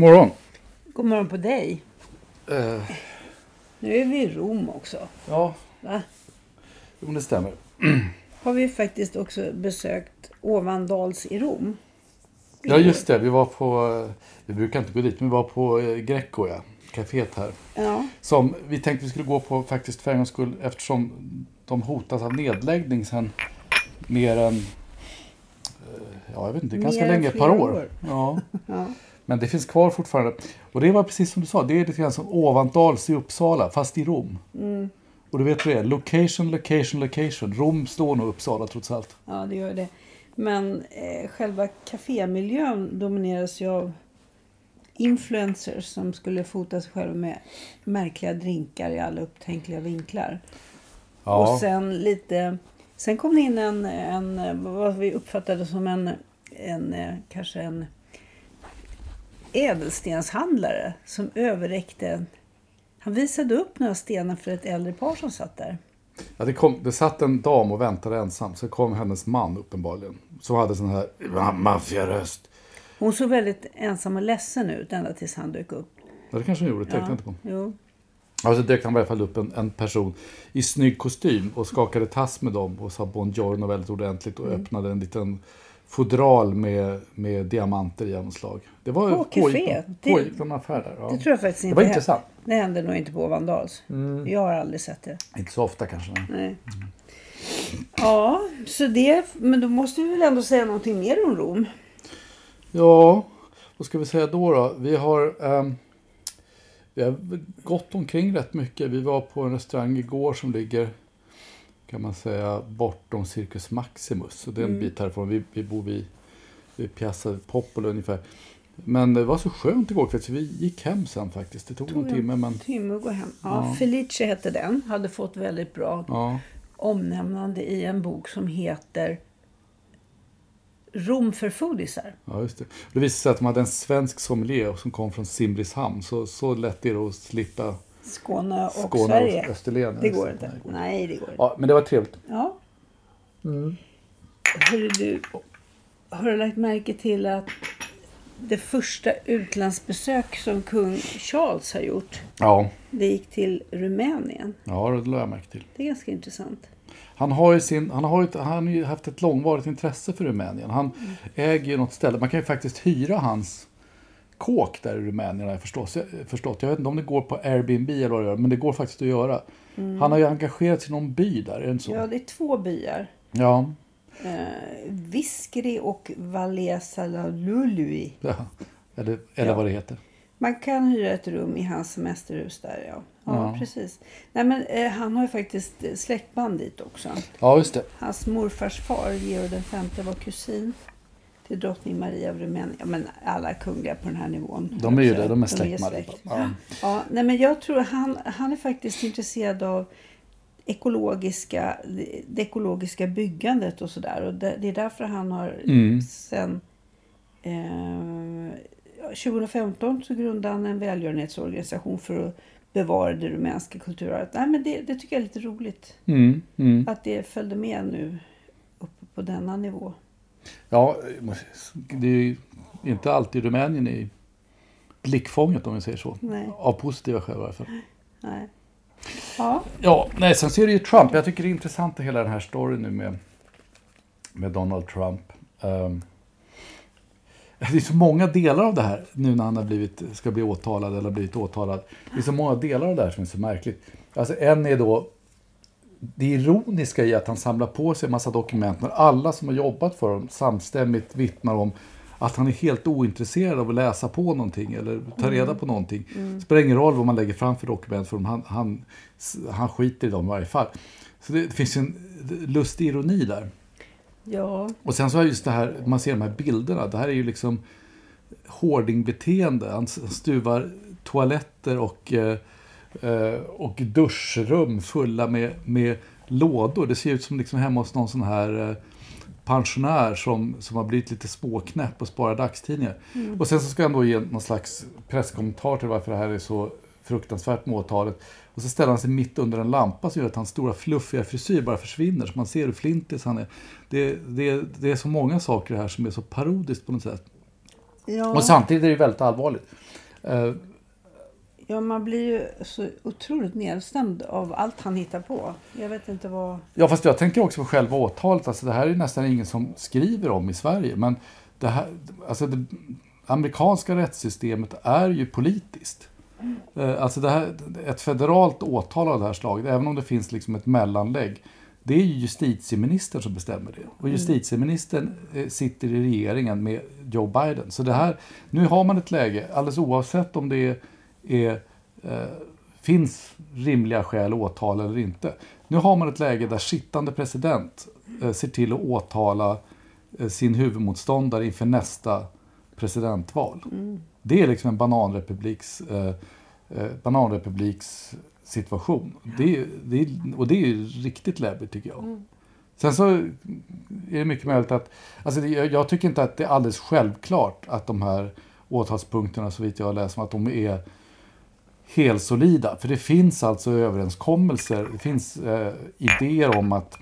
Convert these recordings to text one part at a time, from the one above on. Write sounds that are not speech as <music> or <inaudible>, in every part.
Morgon. God morgon på dig. Eh, Nu är vi i Rom också. ja, Va? jo, det stämmer. <clears throat> Har vi faktiskt också besökt Ovandals i Rom. Ja, just det. Vi var på... eh, Vi brukar inte gå dit, men vi var på eh, Greco, ja. Caféet här. Ja, Som vi tänkte vi skulle gå på faktiskt för en gångs skull eftersom de hotas av nedläggning sen mer än... Ja, jag vet inte. Ganska Mer än länge. Ett par år. år. Ja. <laughs> ja. Men det finns kvar fortfarande. Och det var precis som du sa. Det är lite grann som Ovandals i Uppsala, fast i Rom. Mm. Och du vet vad det är. Location, location, location. Rom står nog Uppsala trots allt. ja det gör det. Men eh, själva kafémiljön domineras ju av influencers som skulle fota sig själva med märkliga drinkar i alla upptänkliga vinklar. Ja. Och sen lite... Sen kom det in en, en vad vi uppfattade som en, en eh, kanske en ädelstenshandlare som överräckte... Han visade upp några stenar för ett äldre par som satt där. Ja, det, kom, det satt en dam och väntade ensam. Så kom hennes man uppenbarligen. Som hade sån här ma- maffiaröst. Hon såg väldigt ensam och ledsen ut ända tills han dök upp. Ja, det kanske hon gjorde. Det tänkte jag inte på. Jo. Ja, så dök han i alla fall upp en, en person i snygg kostym och skakade tass med dem och sa buongiorno väldigt ordentligt och Mm. öppnade en liten fodral med, med diamanter i genomslag. Det var. Det- pågick en affär där. Ja. Det tror jag faktiskt Det inte var hä- intressant. Det hände nog inte på Vandals. Mm. Jag har aldrig sett det. Inte så ofta kanske. nej. Nej. Ja, så det... Men då måste vi väl ändå säga någonting mer om Rom. Ja, vad ska vi säga då? då? Vi har, ehm, vi har gått omkring rätt mycket. Vi var på en restaurang igår som ligger kan man säga bortom Circus Maximus. Så det är en bit härifrån. Vi, vi bor vid, vid Piazza Popolo ungefär. Men det var så skönt igår kväll så vi gick hem sen faktiskt. Det tog, en timme men Timme att gå hem. Ja, Felice hette den. Hade fått väldigt bra ja. omnämnande i en bok som heter Rom för foodisar. Ja, just det. Det visade sig att de hade en svensk sommelier som kom från Simrishamn. Så, så lätt är det att slippa Skåne och Skåne Sverige. och Österlen. Det går Nej, inte. Nej, det går inte. Ja, men det var trevligt. Ja. Hörru du, har du lagt märke till att det första utlandsbesök som kung Charles har gjort, Ja, det gick till Rumänien. ja det lade jag märke till. Det är ganska intressant. Han har ju, sin, han har ju, han har haft ett långvarigt intresse för Rumänien. Han äger ju något ställe. Man kan ju faktiskt hyra hans kåk där i Rumänien har jag förstått. förstått. Jag vet inte om det går på Airbnb eller vad det gör, men det går faktiskt att göra. Han har ju engagerat sig i någon by där, är det inte så? Ja, det är två byar. Ja. Eh, Viskri och Vallesalalului. ja. Eller, eller Ja. vad det heter. Man kan hyra ett rum i hans semesterhus där, ja. Ja, Ja. precis. Nej, men eh, han har ju faktiskt eh, släktband dit också. Ja, just det. Hans morfars far, Georg den femte, var kusin till drottning Maria av Rumänien. Ja, men alla kungliga på den här nivån. De är ju det, de är är släkt med släkt. allihopa. Ja. Ja, nej, men jag tror han, han är faktiskt intresserad av ekologiska, det ekologiska byggandet och sådär. Och det, det är därför han har Mm. sen eh, 2015 så grundade han en välgörenhetsorganisation för att bevara det rumänska kulturarvet. Nej, men det, det tycker jag är lite roligt. Mm, mm. Att det följde med nu uppe på denna nivå. Ja, det är ju inte alltid Rumänien i blickfånget om vi säger så. Nej. Av positiva skäl i alla fall. Nej. Ja, Ja, nej, sen så är det ju Trump. Jag tycker det är intressant hela den här storyn nu med, med Donald Trump. Ehm, det är så många delar av det här nu när han har blivit, ska bli åtalad eller blivit åtalad. Det är så många delar av det här som är så märkligt. Alltså en är då det ironiska i att han samlar på sig en massa dokument när alla som har jobbat för honom samstämmigt vittnar om att han är helt ointresserad av att läsa på någonting eller ta reda på någonting. Det spelar ingen roll vad man lägger fram för dokument för. Han, han, han skiter i dem i varje fall. Så det, det finns en lustig ironi där. ja, Och sen så är just det här, man ser de här bilderna. Det här är ju liksom hoardingbeteende. Han stuvar toaletter och, eh, och duschrum fulla med, med lådor. Det ser ut som liksom hemma hos någon sån här eh, pensionär som, som har blivit lite småknäpp och sparar dagstidningar. Och sen så ska han då ge någon slags presskommentar till varför det här är så fruktansvärt med åtalet. Och så ställer han sig mitt under en lampa som gör att hans stora fluffiga frisyr bara försvinner. Så man ser hur flintis han är. Det, det, det är så många saker här som är så parodiskt på något sätt. ja. Och samtidigt är det väldigt allvarligt. Ja, man blir ju så otroligt nedstämd av allt han hittar på. Jag vet inte vad... Ja, fast jag tänker också på själva åtalet. Alltså, det här är nästan ingen som skriver om i Sverige. Men det, här, alltså, det amerikanska rättssystemet är ju politiskt. Eh, Alltså det här, ett federalt åtal av det här slaget, även om det finns liksom ett mellanlägg, det är ju justitieministern som bestämmer det. Och justitieministern eh, sitter i regeringen med Joe Biden. Så det här, nu har man ett läge, alldeles oavsett om det är, är eh, finns rimliga skäl att åtala eller inte. Nu har man ett läge där sittande president eh, ser till att åtala eh, sin huvudmotståndare inför nästa presidentval. Det är liksom en bananrepubliks, eh, eh, bananrepubliks situation. Det, det, och det är ju riktigt läbbigt tycker jag. Sen så är det mycket möjligt att, alltså jag jag tycker inte att det är alldeles självklart att de här åtalspunkterna, så vitt jag har läst, att de är helsolida. För det finns alltså överenskommelser, det finns eh, idéer om att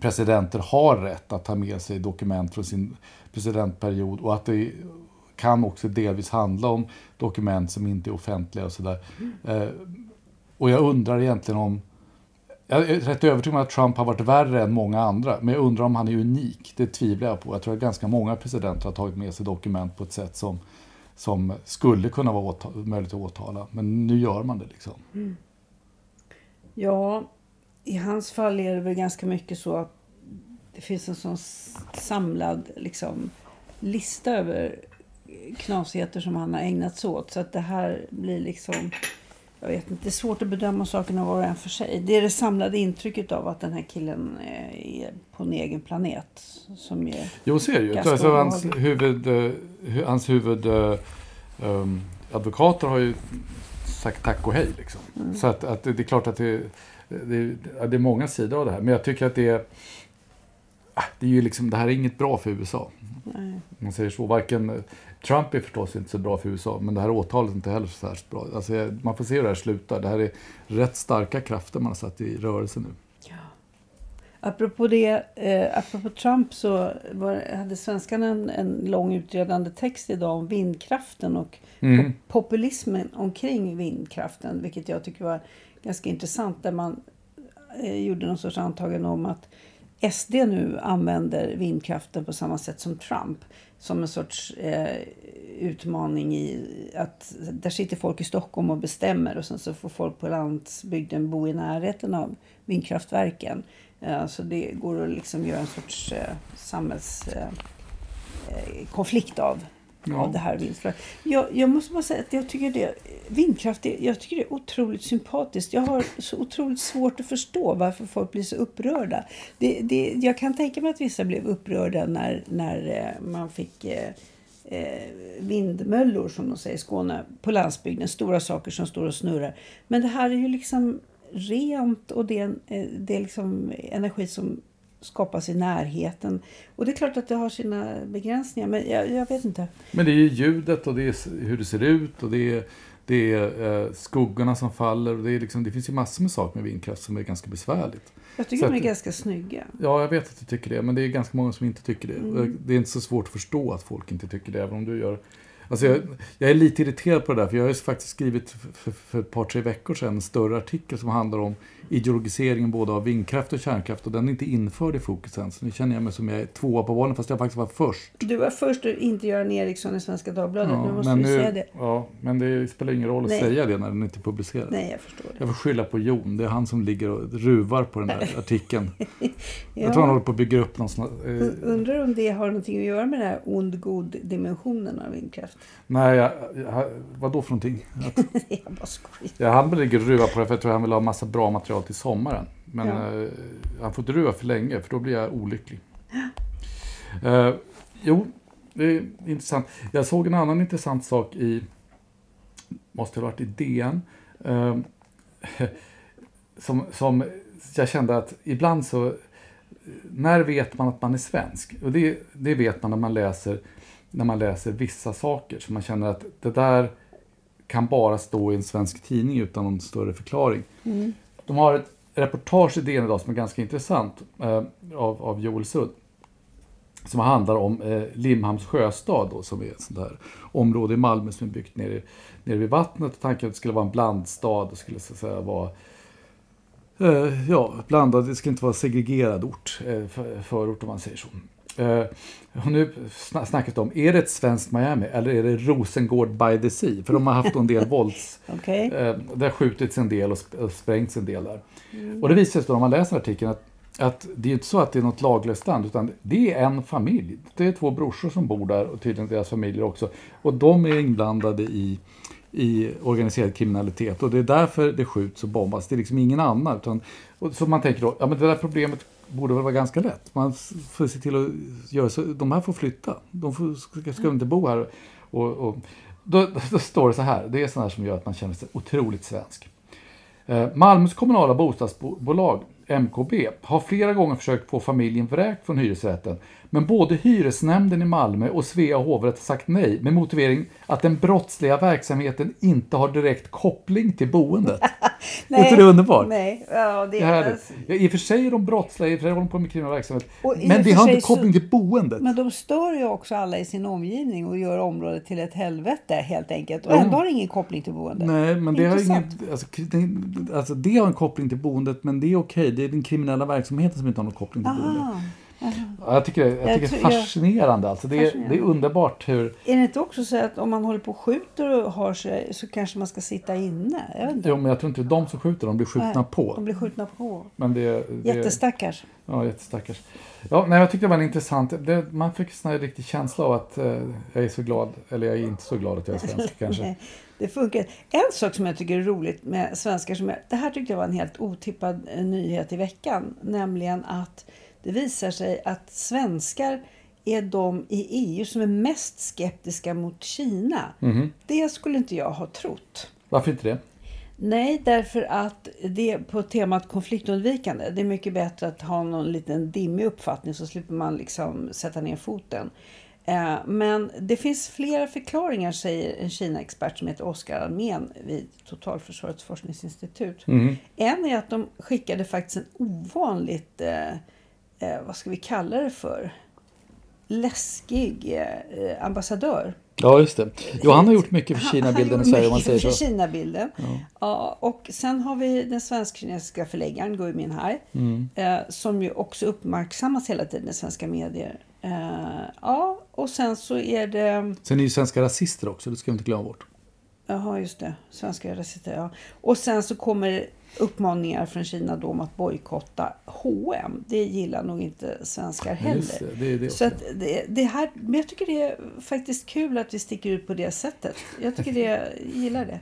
presidenter har rätt att ta med sig dokument från sin presidentperiod och att det kan också delvis handla om dokument som inte är offentliga och sådär. Eh, och jag undrar egentligen om jag är rätt övertygad om att Trump har varit värre än många andra, men jag undrar om han är unik. Det tvivlar jag på. Jag tror att ganska många presidenter har tagit med sig dokument på ett sätt som, som skulle kunna vara möjligt att åtala. Men nu gör man det liksom. Mm. Ja, i hans fall är det väl ganska mycket så att det finns en sån samlad liksom, lista över knasigheter som han har ägnat sig åt. Så att det här blir liksom... Jag vet inte, det är svårt att bedöma sakerna var och en för sig. Det är det samlade intrycket av att den här killen eh, är på en egen planet. Som är, Jo, det ju. Alltså, hans obehagligt. huvud, hu- hans huvud um, advokater har ju sagt tack och hej. Liksom. Mm. Så att, att det, är klart att det, det, det är många sidor av det här. Men jag tycker att det är... Det, är ju liksom, det här är inget bra för USA. nej. Man säger så. Varken, Trump är förstås inte så bra för USA, men det här åtalet är inte heller så särskilt bra. Alltså, man får se hur det här slutar. Det här är rätt starka krafter man har satt i rörelse nu. Apropå det, eh, apropå Trump så var, hade svenskarna en, en lång utredande text idag om vindkraften och Mm. populismen omkring vindkraften. Vilket jag tycker var ganska intressant. Där man eh, gjorde någon sorts antagande om att SD nu använder vindkraften på samma sätt som Trump. Som en sorts eh, utmaning i att där sitter folk i Stockholm och bestämmer och sen så får folk på landsbygden bo i närheten av vindkraftverken. Eh, så det går att liksom göra en sorts eh, samhällskonflikt eh, eh av ja. av det här vindkraft. Jag, jag måste bara säga att jag tycker det, vindkraft jag tycker det är otroligt sympatiskt. Jag har så otroligt svårt att förstå varför folk blir så upprörda. Det, det, jag kan tänka mig att vissa blev upprörda när, när eh, man fick eh, eh, vindmöllor som de säger i Skåne på landsbygden. Stora saker som står och snurrar. Men det här är ju liksom rent och det är, eh, det är liksom energi som skapas i närheten. Och det är klart att det har sina begränsningar, men jag, jag vet inte. Men det är ju ljudet och det är hur det ser ut och det är, det är eh, skuggorna som faller. Och det, är liksom, det finns ju massor med saker med vindkraft som är ganska besvärligt. Jag tycker så de är att, ganska snygga. Ja, jag vet att du tycker det. Men det är ganska många som inte tycker det. Mm. Det är inte så svårt att förstå att folk inte tycker det, även om du gör Alltså jag, jag, är lite irriterad på det där, för jag har faktiskt skrivit för, för, ett par, tre veckor sedan en större artikel som handlar om ideologiseringen både av vindkraft och kärnkraft och den är inte införd i fokus än. Så nu känner jag mig som jag är tvåa på valen fast jag faktiskt var först. Du var först och inte Göran Eriksson i Svenska Dagbladet. Ja, nu måste men vi nu, säga det. Ja, men det spelar ingen roll att Nej. säga det när den inte är publicerad. Nej, jag förstår det. Jag får skylla på Jon. Det är han som ligger och ruvar på den där artikeln. ja. <laughs> Jag tror han håller på att bygga upp någon sån eh... Undrar om det har någonting att göra med den här ond-god dimensionen av vindkraft? Nej, jag, jag, vad då för någonting? Att, <laughs> jag bara skojar. Ja, han ligger och ruvar på det för jag tror han vill ha massa bra material till sommaren. Men ja. eh, han får ruva för länge för då blir jag olycklig. Eh, jo, det är intressant. Jag såg en annan intressant sak i, måste ha varit i DN. Eh, <laughs> som, som jag kände att ibland så, när vet man att man är svensk? Och det, det vet man när man läser när man läser vissa saker. Så man känner att det där kan bara stå i en svensk tidning utan någon större förklaring. Mm. De har ett reportage i DN idag som är ganska intressant eh, av, av Joel Sudd. Som handlar om eh, Limhamns sjöstad då, som är ett sånt här område i Malmö som är byggt nere, nere vid vattnet. Tanken att det skulle vara en blandstad det skulle så att säga vara eh, ja, blandad, det skulle inte vara segregerad ort, eh, för, förort om man säger så. Uh, och nu snackas om, är det ett svenskt Miami eller är det Rosengård by the Sea? För de har haft en del <laughs> vålds... okay. uh, det har skjutits en del och, sp och sprängts en del där. Mm. Och det visar sig då, om man läser artikeln, att, att det är inte så att det är något laglöst land, utan det är en familj. Det är två brorsor som bor där och tydligen deras familjer också. Och de är inblandade i, i organiserad kriminalitet och det är därför det skjuts och bombas. Det är liksom ingen annan. Utan, och så man tänker då, ja men det där problemet borde väl vara ganska lätt. Man får se till att göra så. De här får flytta. De får, ska, ska inte bo här. Och, och då, <laughs> då, står det så här. Det är sånt här som gör att man känner sig otroligt svensk. Eh, Malmös kommunala bostadsbolag MKB har flera gånger försökt få familjen vräkt från hyresrätten men både hyresnämnden i Malmö och Svea hovrätt har sagt nej med motivering att den brottsliga verksamheten inte har direkt koppling till boendet. <laughs> nej, är inte det underbart? Nej, ja, det är det. Ja, I och för sig är de brottsliga, i och för sig håller de på med kriminell verksamhet. Men det har inte koppling till boendet. Men de stör ju också alla i sin omgivning och gör området till ett helvete helt enkelt. Och mm. ändå har det ingen koppling till boendet. Nej, men det har, ingen, alltså, alltså, det har en koppling till boendet men det är okej. Det är den kriminella verksamheten som inte har någon koppling till Aha. Ja, jag tycker, jag tycker det är fascinerande. Alltså. Det, är, det är underbart hur... Är det inte också så att om man håller på och skjuter och har sig så kanske man ska sitta inne? Jag jo, men jag tror inte de som skjuter, de blir skjutna nej, på. De blir skjutna på. Men det, det, jättestackars. Ja, jättestackars. Ja, nej, jag tyckte det var intressant. Det, man fick en riktig känsla av att eh, jag är så glad, eller jag är inte så glad att jag är svensk <laughs> kanske. nej, det funkar. En sak som jag tycker är roligt med svenskar, som jag, det här tyckte jag var en helt otippad eh, nyhet i veckan, nämligen att det visar sig att svenskar är de i EU som är mest skeptiska mot Kina. Mm. Det skulle inte jag ha trott. Varför inte det? Nej, därför att det är på temat konfliktundvikande. Det är mycket bättre att ha någon liten dimmig uppfattning så slipper man liksom sätta ner foten. Eh, men det finns flera förklaringar, säger en Kina-expert som heter Oskar Almén vid Totalförsvarets forskningsinstitut. Mm. En är att de skickade faktiskt en ovanligt eh, eh, vad ska vi kalla det för, läskig eh, ambassadör. Ja, just det. Jo, han har gjort mycket för Kina-bilden i Sverige om man säger så. för Kina-bilden. Ja. ja. och sen har vi den svensk-kinesiska förläggaren Gui Minhai mm. eh, som ju också uppmärksammas hela tiden i svenska medier. Eh, ja, och sen så är det... Sen är ju svenska rasister också, det ska vi inte glömma bort. Jaha, just det. Svenska rasister, ja. Och sen så kommer uppmaningar från Kina då om att bojkotta H&M. Det gillar nog inte svenskar heller. Det, det det Så det, det här, men jag tycker det är faktiskt kul att vi sticker ut på det sättet. Jag tycker det, gillar det.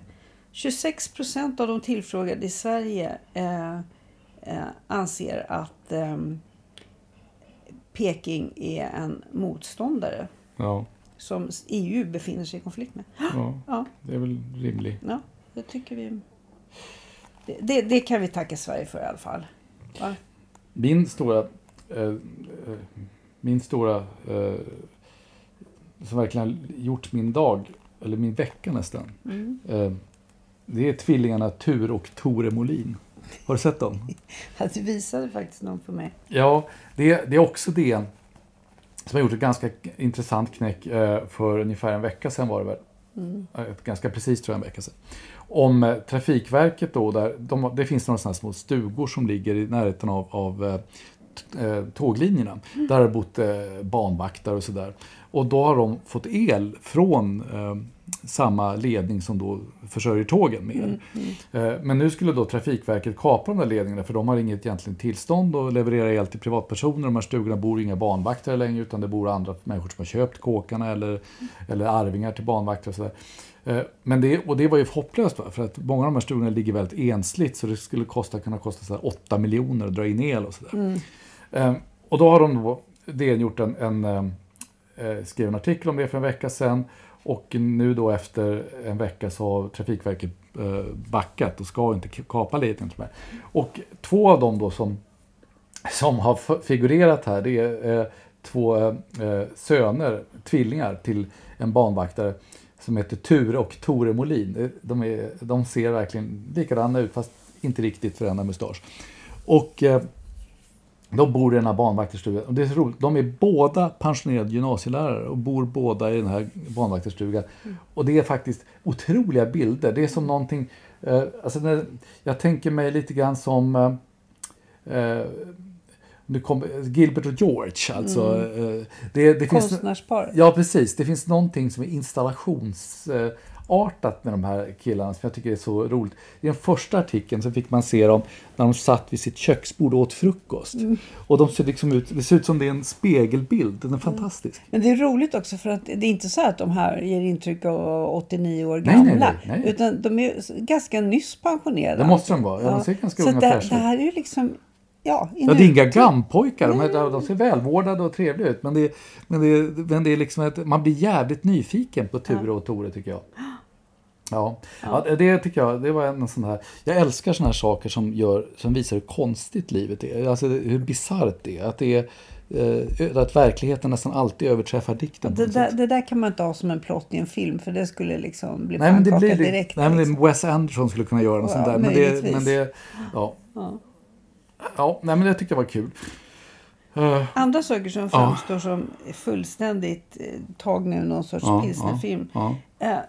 26 procent av de tillfrågade i Sverige eh, eh, anser att eh, Peking är en motståndare Ja, som EU befinner sig i konflikt med. ja, Ja, det är väl rimligt. ja det tycker vi. Det, det, det kan vi tacka Sverige för i alla fall. Va? Min stora, eh, eh, min stora, eh, som verkligen har gjort min dag, eller min vecka nästan, Mm. eh, det är tvillingarna Tur och Tore Molin. Har du sett dem? Att <laughs> du visade faktiskt någon för mig. Ja, det, det är också det som har gjort ett ganska intressant knäck eh, för ungefär en vecka sedan var det väl. Ett ganska precis tror jag en vecka sedan. Om eh, Trafikverket då, där de, det finns några sådana små stugor som ligger i närheten av, av eh, eh, tåglinjerna. Där har det bott eh, banvakter och sådär. Och då har de fått el från samma ledning som då försörjer tågen med el. Eh, Men nu skulle då Trafikverket kapa de där ledningarna för de har inget egentligen tillstånd att leverera el till privatpersoner. De här stugorna bor inga banvakter längre utan det bor andra människor som har köpt kåkarna eller, eller arvingar till banvakter och sådär. Eh, Men det, och det var ju hopplöst för att många av de här stugorna ligger väldigt ensligt så det skulle kosta, kunna kosta så här 8 miljoner att dra in el och sådär. Eh, Och då har de då, DN gjort en, en eh, skrev en artikel om det för en vecka sedan och nu då efter en vecka så har Trafikverket eh, backat och ska inte kapa ledningen. Och två av dem då som, som har figurerat här det är eh, två eh, söner, tvillingar till en banvaktare som heter Ture och Tore Molin. De, är, de ser verkligen likadana ut fast inte riktigt för en mustasch. Och de bor i den här banvakterstugan. Och det är så roligt. De är båda pensionerade gymnasielärare och bor båda i den här banvakterstugan. Och det är faktiskt otroliga bilder. Det är som någonting... Eh, alltså när, jag tänker mig lite grann som... Eh, eh, nu kom, Gilbert och George. Alltså, eh, det, det finns, Konstnärsparet. Ja, precis. Det finns någonting som är installationsartat med de här killarna som jag tycker är så roligt. I den första artikeln så fick man se dem när de satt vid sitt köksbord och åt frukost. Mm. Och de ser liksom ut, det ser ut som det är en spegelbild. Den är fantastisk. Men det är roligt också för att det är inte så att de här ger intryck av 89 år Nej, nej, gamla. nej, nej. Utan de är ganska nyss pensionerade. Det måste de vara. Ja, de ser ganska så unga det, fräscha det här är ju liksom... Ja, Ja, det är inga gammpojkar. De, är, de ser välvårdade och trevliga ut. Men det, är- men det, men det är liksom att man blir jävligt nyfiken på Ture och Tore tycker jag. <gasps> Ja, ja. det tycker jag. Det var en sån här. Jag älskar såna här saker som, gör, som visar hur konstigt livet är. Alltså hur bisarrt det är. Att, det är eh, att verkligheten nästan alltid överträffar dikten. Det där, det där kan man inte ha som en plott i en film för det skulle liksom bli Nej men det blir direkt. Nej, men liksom. Wes Anderson skulle kunna göra något Ja, sånt där. Men det, men det, ja. Ja, nej, men det tyckte jag var kul. Eh, Andra saker som framstår som fullständigt eh, tagna ur någon sorts Ja, pilsnerfilm. ja, det-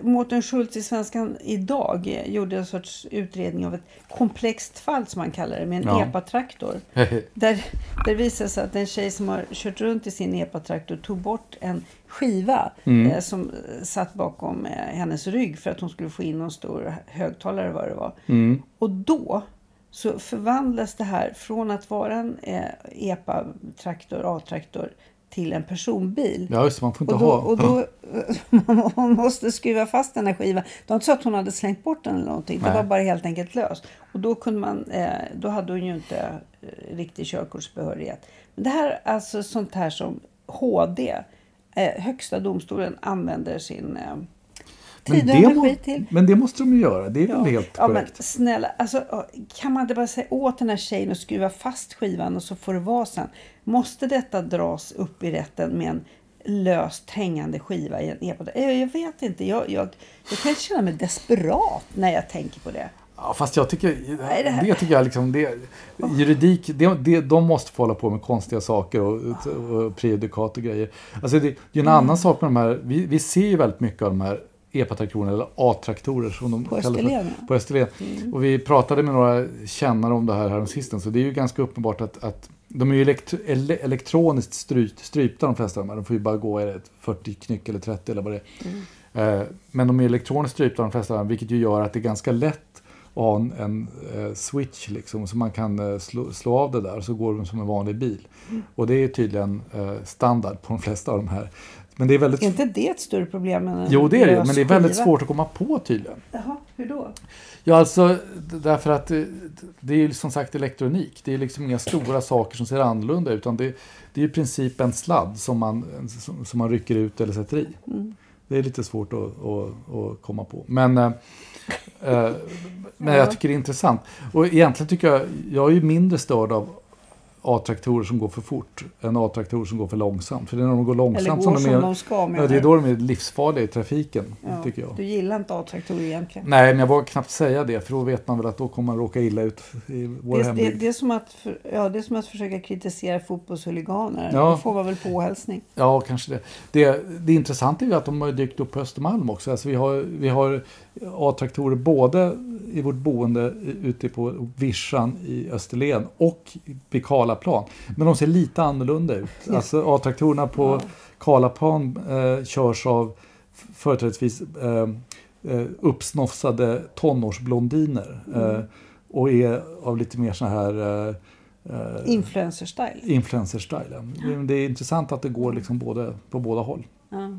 Mårten Schultz i Svenskan idag gjorde en sorts utredning av ett komplext fall som man kallar det med en Ja. epatraktor. <laughs> Där, där visar sig att en tjej som har kört runt i sin epatraktor tog bort en skiva Mm. eh, som eh, satt bakom eh, hennes rygg för att hon skulle få in någon stor högtalare vad det var. Mm. Och då så förvandlas det här från att vara en eh, epa-traktor, A-traktor till en personbil. Ja, just man får inte Och då, ha... och då <laughs> man måste skruva fast den här skivan. Det var inte så att hon hade slängt bort den eller någonting. Nej. Det var bara helt enkelt lös. Och då, kunde man, eh, då hade hon ju inte eh, riktig körkortsbehörighet. Men det här är alltså sånt här som HD, eh, Högsta domstolen, använder sin eh, tid och det energi till. men det måste de ju göra. Det är väl helt ja, men korrekt. snälla, alltså, kan man inte bara säga åt den här tjejen att skruva fast skivan och så får det vara sen? Måste detta dras upp i rätten med en löst hängande skiva i en e-post? Jag, jag vet inte. Jag, jag, jag kan känna mig desperat när jag tänker på det. Ja, fast jag tycker, Nej, det det, tycker jag liksom, det, juridik, det, det, de måste få hålla på med konstiga saker och, och prejudikat och grejer. Alltså det, det är en Mm. annan sak med de här, vi, vi ser ju väldigt mycket av de här epatraktorerna eller A-traktorer som de På kallar Österlen, för. Mm. På Österlen. Och vi pratade med några kännare om det här häromsistens så det är ju ganska uppenbart att, att de är ju elekt, ele, elektroniskt strypt, strypta de flesta av de här. De får ju bara gå ett 40 knyck eller 30 eller vad det är. Mm. Eh, men de är elektroniskt strypta de flesta av dem vilket ju gör att det är ganska lätt och ha en, en eh, switch liksom, så man kan eh, slå, slå av det där så går de som en vanlig bil. Och det är tydligen eh, standard på de flesta av de här. Men det är väldigt... Är inte det ett större problem än Jo, det är det, men det är väldigt svårt att komma på tydligen. Jaha, hur då? Ja, alltså därför att det, det är ju som sagt elektronik. Det är liksom inga stora saker som ser annorlunda ut. Utan det, det är i princip en sladd som man, som, som man rycker ut eller sätter i. Det är lite svårt att, att, att komma på. Men, eh, eh, men jag tycker det är intressant. Och egentligen tycker jag, jag är ju mindre störd av A-traktorer som går för fort än A-traktorer som går för långsamt. För det är när de går långsamt går som som de är, de ska ja, det är då de är livsfarliga i trafiken, Ja, tycker jag. Du gillar inte A-traktorer egentligen? Nej, men jag vågar knappt säga det, för då vet man väl att då kommer man råka illa ut i vår Det, det, hembygd. det, är som att, för, ja, det är som att försöka kritisera fotbollshuliganer. Ja. Då får man väl påhälsning. Ja, kanske det. det. Det intressanta är ju att de har dykt upp på Östermalm också. Alltså vi har, vi har A-traktorer både i vårt boende ute på Vischan i Österlen och vid Karlaplan. Men de ser lite annorlunda ut. Alltså A-traktorerna på Karlaplan eh, körs av företrädesvis eh, eh, uppsnofsade tonårsblondiner. Eh, och är av lite mer så här eh, eh, Influencer-style. influencer-stilen. Det- Det är intressant att det går liksom både, på båda håll. Ja.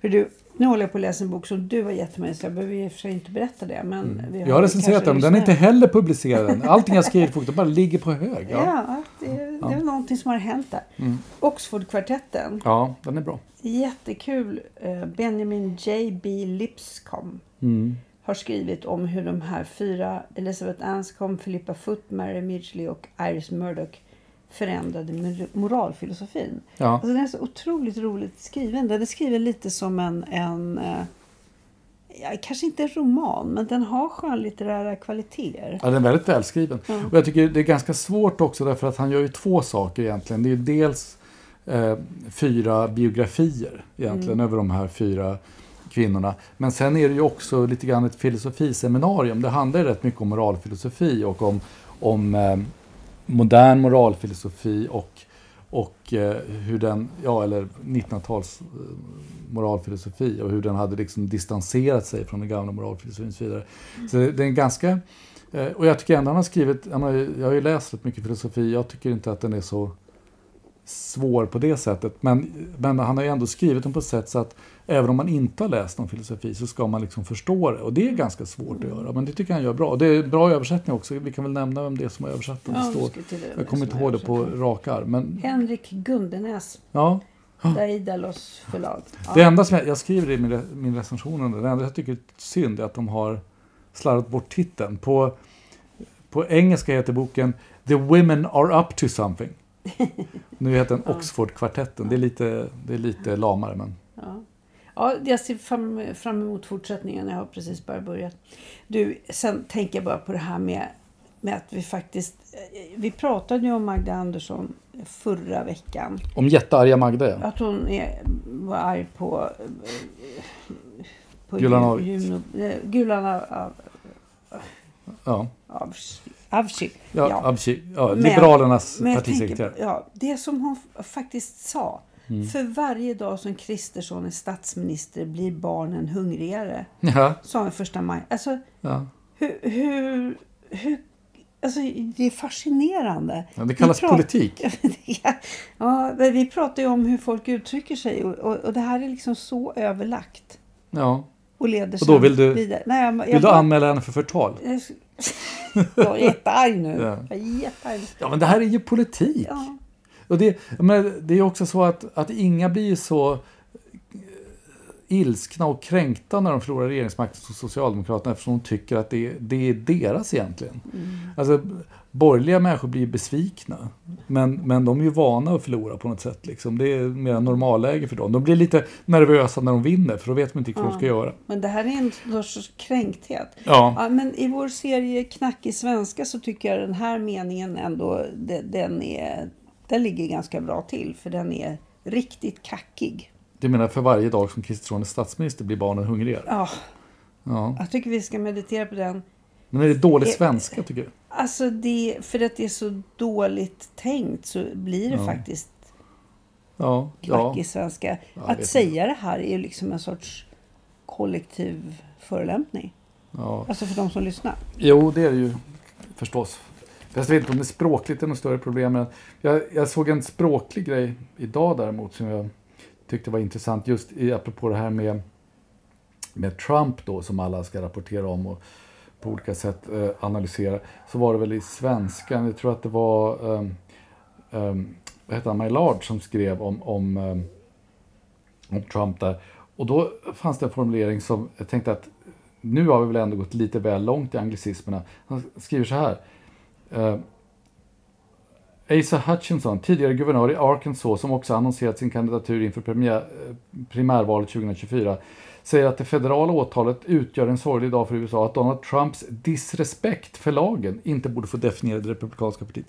För du, nu håller jag på att läsa en bok som du har gett mig så jag behöver i och för sig inte berätta det. Men vi Jag har recenserat den, men den är inte heller publicerad än. Allting jag skrivit på bara ligger på hög. Ja, Ja, det, det är någonting som har hänt där. Mm. Oxfordkvartetten. ja den är bra. Jättekul. Eh, Benjamin J.B. Lipscomb Mm. har skrivit om hur de här fyra, Elizabeth Anscombe, Philippa Foot, Mary Midgley och Iris Murdoch förändrade mor- moralfilosofin. Ja. Alltså den är så otroligt roligt skriven. Den är skriven lite som en, en eh, ja, kanske inte en roman, men den har skönlitterära kvaliteter. ja, den är väldigt välskriven. Och jag tycker det är ganska svårt också därför att han gör ju två saker egentligen. Det är ju dels eh, fyra biografier egentligen över de här fyra kvinnorna. Men sen är det ju också lite grann ett filosofiseminarium. Det handlar ju rätt mycket om moralfilosofi och om, om eh, modern moralfilosofi och, och eh, hur den, ja eller 1900-tals eh, moralfilosofi och hur den hade liksom distanserat sig från den gamla moralfilosofin och så vidare. Så det, det är en ganska, eh, och jag tycker ändå han har skrivit, jag har ju läst rätt mycket filosofi, jag tycker inte att den är så svår på det sättet. Men, men han har ju ändå skrivit den på ett sätt så att även om man inte har läst någon filosofi så ska man liksom förstå det. Och det är ganska svårt att göra. Men det tycker jag han gör bra. Och det är bra översättning också. Vi kan väl nämna vem det är som har översatt den. Ja, står, jag kommer inte ihåg det på rak arm. Men Henrik Gundenäs, ja, Daidalos förlag. Ja. det enda som jag, jag skriver i min, min recension, det enda jag tycker är synd är att de har slarvat bort titeln. På, på engelska heter boken The Women Are Up To Something. <laughs> Nu heter den Oxford-kvartetten. Det är lite, det är lite lamare men Ja. Ja, jag ser fram, fram emot fortsättningen. Jag har precis bara börjat. Du, sen tänker jag bara på det här med, med att vi faktiskt... eh, Vi pratade ju om Magda Andersson förra veckan. Om jättearga Magda ja. Att hon är, var arg på... eh, på Gulan eh, Gulan av, av, ja. Avs- Avsky. Ja, Ja. Avci, ja, Men- Liberalernas Men partisekreterare. tänker, ja, det som hon faktiskt sa. Mm. För varje dag som Kristersson är statsminister blir barnen hungrigare. Ja, Sa hon första maj. Alltså, ja. hur... hur, hur alltså, det är fascinerande. Ja, det kallas Vi prat- politik. <laughs> ja, vi pratar ju om hur folk uttrycker sig och, och, och det här är liksom så överlagt. Ja. Och leder Och då vill du- vidare. Nej, jag, jag Vill du bara- anmäla henne för förtal? <laughs> Jag är jättearg nu. Ja. Jag är jättearg. Ja, men det här är ju politik. Ja. Och det, men det är också så att, att inga blir så eh, ilskna och kränkta när de förlorar regeringsmakten som Socialdemokraterna eftersom de tycker att det, det är deras egentligen. Alltså, borgerliga människor blir besvikna. Men, men de är ju vana att förlora på något sätt. Liksom. Det är mer normalläge för dem. De blir lite nervösa när de vinner för då vet de inte vad de ska göra. Men det här är en sorts kränkthet. Ja. Ja, men i vår serie Knackig svenska så tycker jag den här meningen ändå de- den, är, den ligger ganska bra till. För den är riktigt kackig. Det menar för varje dag som Kristersson är statsminister blir barnen hungrigare. Ja, Ja. jag tycker vi ska meditera på den. Men är det dålig svenska tycker du? Alltså det, för att det är så dåligt tänkt så blir det Ja. faktiskt Ja. ja. knackig svenska. att säga det här är ju liksom en sorts kollektiv förolämpning. Alltså för de som lyssnar. Jo, det är det ju förstås. Jag vet inte om det språkligt är något större problem. Men jag, jag såg en språklig grej idag däremot som jag tyckte var intressant. Just i, apropå det här med, med Trump då som alla ska rapportera om och på olika sätt eh, analysera. Så var det väl i svenskan, jag tror att det var um, um, vad heter han, My som skrev om, om, eh, om Trump där. Och då fanns det en formulering som jag tänkte att nu har vi väl ändå gått lite väl långt i anglicismerna. Han skriver så här. Uh, Asa Hutchinson, tidigare guvernör i Arkansas som också annonserat sin kandidatur inför primär, eh, primärvalet 2024, säger att det federala åtalet utgör en sorglig dag för USA att Donald Trumps disrespekt för lagen inte borde få definiera det republikanska partiet.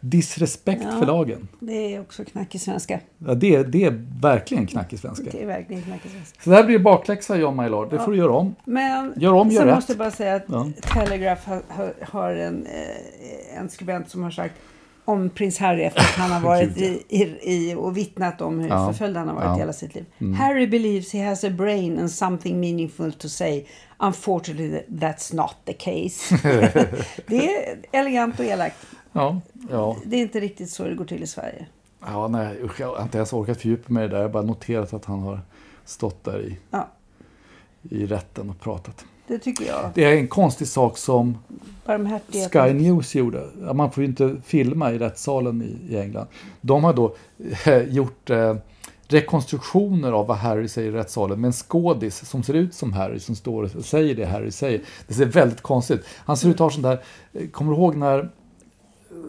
Disrespekt ja, för lagen. Det är också knackig svenska. Ja, det, det är verkligen knackig svenska. Det är verkligen knackig svenska. Så det här blir bakläxa, John Maillard. Det ja. får du göra om. Men gör om, gör sen rätt. måste jag bara säga att ja. Telegraph har, har, har en, eh, en skribent som har sagt om prins Harry efter att han har <laughs> varit i, i, i, och vittnat om hur ja. förföljd han har varit ja. hela sitt liv. Mm. Harry believes he has a brain and something meaningful to say. Unfortunately that's not the case. <laughs> det är elegant och elakt. Ja, ja. Det är inte riktigt så det går till i Sverige. Ja, nej, usch, jag har inte ens orkat fördjupa mig i det där. Jag har bara noterat att han har stått där i, ja. i rätten och pratat. Det tycker jag. Det är en konstig sak som Sky News gjorde. Man får ju inte filma i rättssalen i, i England. De har då eh, gjort eh, rekonstruktioner av vad Harry säger i rättssalen med en skådis som ser ut som Harry, som står och säger det Harry säger. Det ser väldigt konstigt Han ser ut att ha sånt där, eh, kommer du ihåg när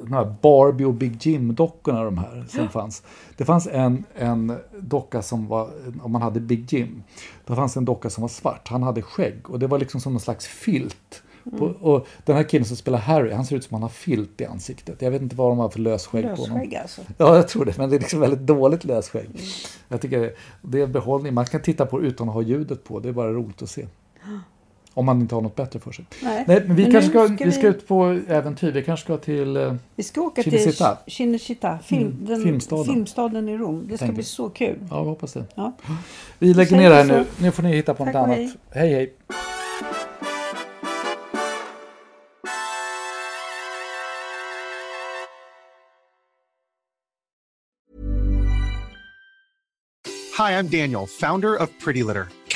de här Barbie och Big Jim-dockorna de här som fanns. Det fanns en, en docka som var, om man hade Big Jim, då fanns en docka som var svart. Han hade skägg och det var liksom som någon slags filt. Mm. På, och den här killen som spelar Harry, han ser ut som han har filt i ansiktet. Jag vet inte vad de har för lösskägg, lösskägg på honom. alltså? Ja, jag tror det. Men det är liksom väldigt dåligt lösskägg. Mm. Jag tycker det är behållning. Man kan titta på det utan att ha ljudet på. Det är bara roligt att se. Om man inte har något bättre för sig. Nej, Nej men vi men kanske ska, ska, vi... ska ut på äventyr. Vi kanske ska till eh, Vi ska åka Cinecittà. till Cinecittà, film, mm, den, filmstaden. filmstaden i Rom. Det ska bli så kul. Ja, vi hoppas det. Ja. Vi lägger ner här nu. Nu får ni hitta på Tack något annat. Hej, hej. hej. Hi, I'm Daniel, founder of Pretty Litter.